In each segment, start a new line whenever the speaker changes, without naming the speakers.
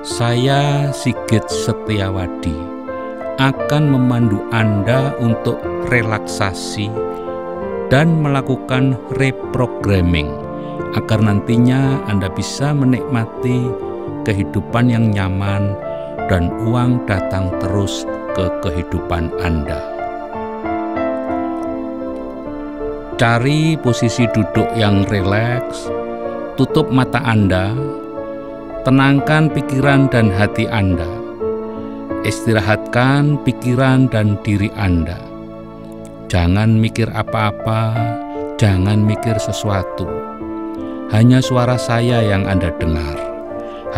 Saya Sigit Setiawadi akan memandu Anda untuk relaksasi dan melakukan reprogramming agar nantinya Anda bisa menikmati kehidupan yang nyaman dan uang datang terus ke kehidupan Anda. Cari posisi duduk yang rileks, tutup mata Anda, tenangkan pikiran dan hati Anda, istirahatkan pikiran dan diri Anda. Jangan mikir apa-apa, jangan mikir sesuatu. Hanya suara saya yang Anda dengar,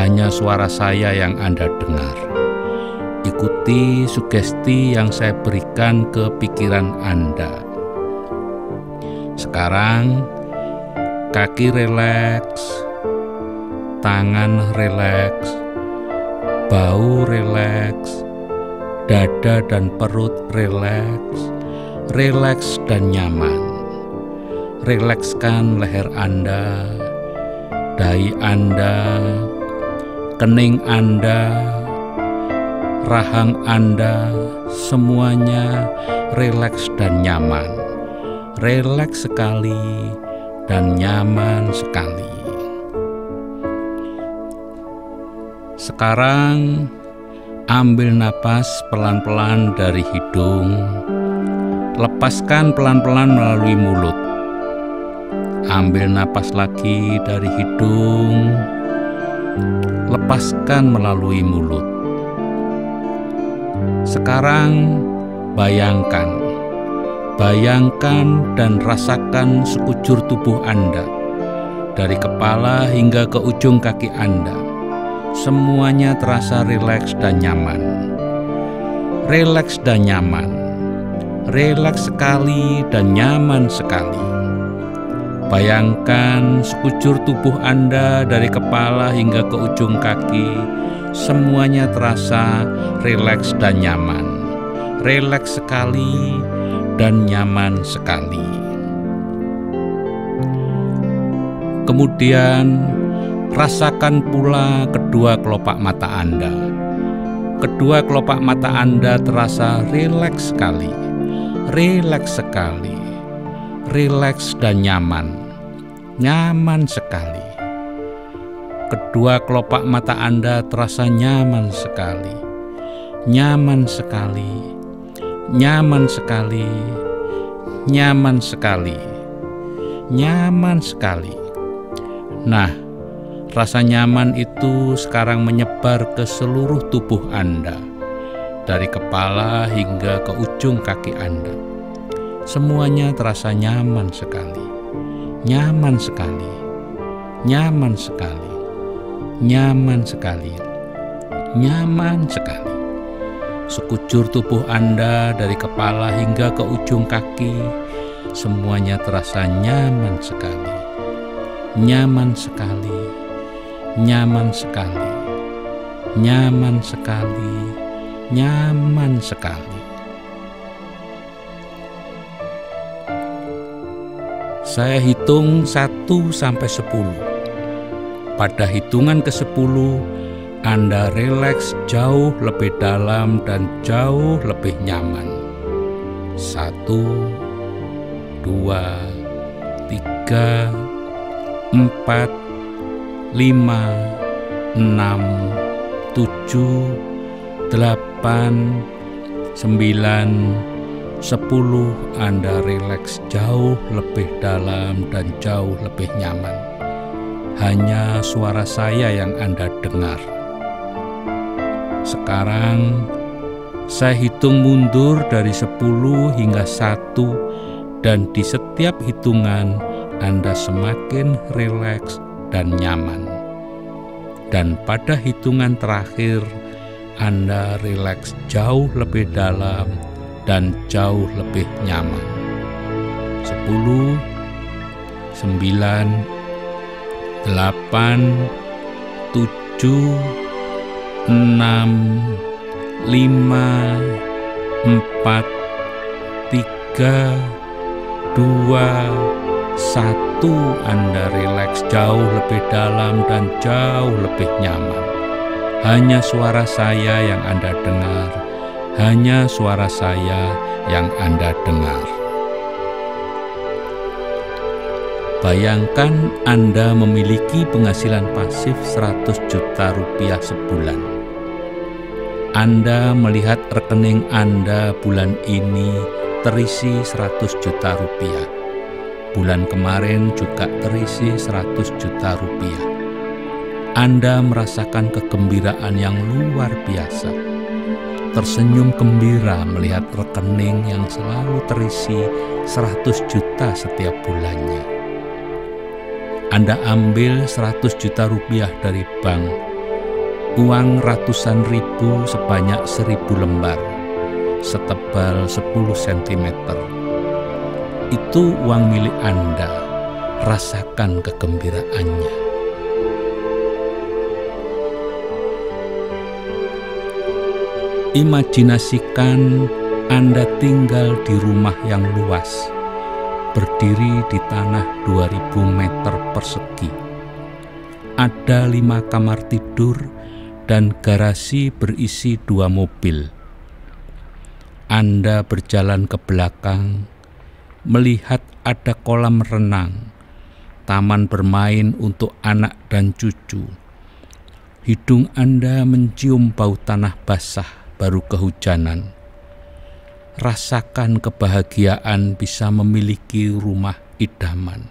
hanya suara saya yang Anda dengar. Ikuti sugesti yang saya berikan ke pikiran Anda sekarang kaki rileks, tangan rileks, bau rileks, dada dan perut rileks, rileks dan nyaman. Rilekskan leher Anda, dahi Anda, kening Anda, rahang Anda, semuanya rileks dan nyaman rileks sekali dan nyaman sekali. Sekarang ambil napas pelan-pelan dari hidung, lepaskan pelan-pelan melalui mulut. Ambil napas lagi dari hidung, lepaskan melalui mulut. Sekarang bayangkan Bayangkan dan rasakan sekujur tubuh Anda, dari kepala hingga ke ujung kaki Anda. Semuanya terasa rileks dan nyaman. Rileks dan nyaman. Rileks sekali dan nyaman sekali. Bayangkan sekujur tubuh Anda dari kepala hingga ke ujung kaki, semuanya terasa rileks dan nyaman. Rileks sekali dan nyaman sekali. Kemudian, rasakan pula kedua kelopak mata Anda. Kedua kelopak mata Anda terasa rileks sekali, rileks sekali, rileks dan nyaman, nyaman sekali. Kedua kelopak mata Anda terasa nyaman sekali, nyaman sekali, nyaman sekali, nyaman sekali, nyaman sekali. Nah, rasa nyaman itu sekarang menyebar ke seluruh tubuh Anda, dari kepala hingga ke ujung kaki Anda. Semuanya terasa nyaman sekali, nyaman sekali, nyaman sekali, nyaman sekali, nyaman sekali sekujur tubuh Anda dari kepala hingga ke ujung kaki, semuanya terasa nyaman sekali. Nyaman sekali, nyaman sekali, nyaman sekali, nyaman sekali. Saya hitung 1 sampai 10. Pada hitungan ke-10, anda rileks jauh lebih dalam dan jauh lebih nyaman. Satu, dua, tiga, empat, lima, enam, tujuh, delapan, sembilan, sepuluh. Anda rileks jauh lebih dalam dan jauh lebih nyaman. Hanya suara saya yang Anda dengar. Sekarang saya hitung mundur dari 10 hingga 1 dan di setiap hitungan Anda semakin rileks dan nyaman. Dan pada hitungan terakhir Anda rileks jauh lebih dalam dan jauh lebih nyaman. 10 9 8 7 enam, lima, empat, tiga, dua, satu. Anda rileks jauh lebih dalam dan jauh lebih nyaman. Hanya suara saya yang Anda dengar, hanya suara saya yang Anda dengar. Bayangkan Anda memiliki penghasilan pasif 100 juta rupiah sebulan. Anda melihat rekening Anda bulan ini terisi 100 juta rupiah. Bulan kemarin juga terisi 100 juta rupiah. Anda merasakan kegembiraan yang luar biasa. Tersenyum gembira melihat rekening yang selalu terisi 100 juta setiap bulannya anda ambil 100 juta rupiah dari bank, uang ratusan ribu sebanyak seribu lembar, setebal 10 cm. Itu uang milik Anda, rasakan kegembiraannya. Imajinasikan Anda tinggal di rumah yang luas berdiri di tanah 2000 meter persegi. Ada lima kamar tidur dan garasi berisi dua mobil. Anda berjalan ke belakang, melihat ada kolam renang, taman bermain untuk anak dan cucu. Hidung Anda mencium bau tanah basah baru kehujanan rasakan kebahagiaan bisa memiliki rumah idaman.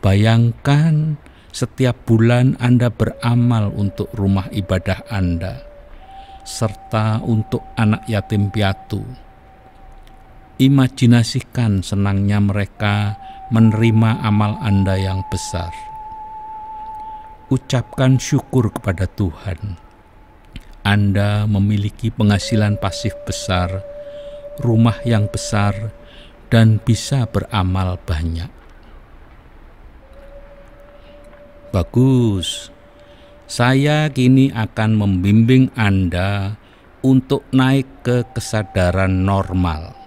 Bayangkan setiap bulan Anda beramal untuk rumah ibadah Anda, serta untuk anak yatim piatu. Imajinasikan senangnya mereka menerima amal Anda yang besar. Ucapkan syukur kepada Tuhan anda memiliki penghasilan pasif besar, rumah yang besar, dan bisa beramal banyak. Bagus, saya kini akan membimbing Anda untuk naik ke kesadaran normal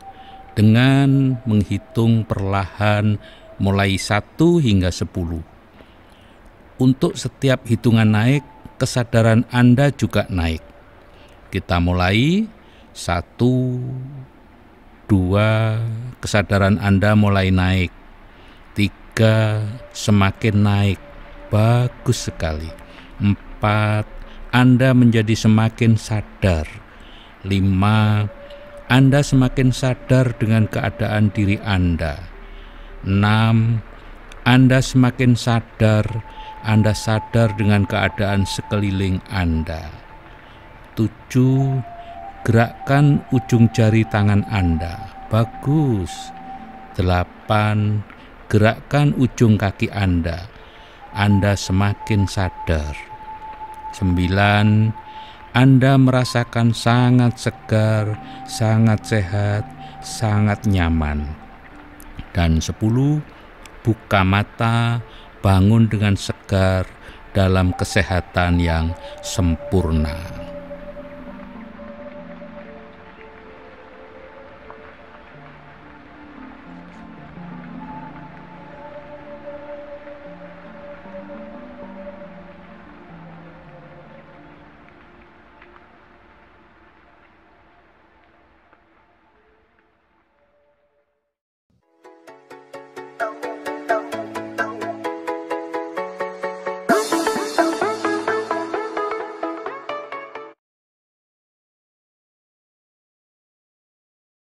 dengan menghitung perlahan mulai 1 hingga 10. Untuk setiap hitungan naik, kesadaran Anda juga naik. Kita mulai satu, dua, kesadaran Anda mulai naik. Tiga, semakin naik. Bagus sekali. Empat, Anda menjadi semakin sadar. Lima, Anda semakin sadar dengan keadaan diri Anda. Enam, Anda semakin sadar anda sadar dengan keadaan sekeliling Anda. Tujuh, gerakkan ujung jari tangan Anda. Bagus. Delapan, gerakkan ujung kaki Anda. Anda semakin sadar. Sembilan, Anda merasakan sangat segar, sangat sehat, sangat nyaman. Dan sepuluh, buka mata, bangun dengan segar dalam kesehatan yang sempurna.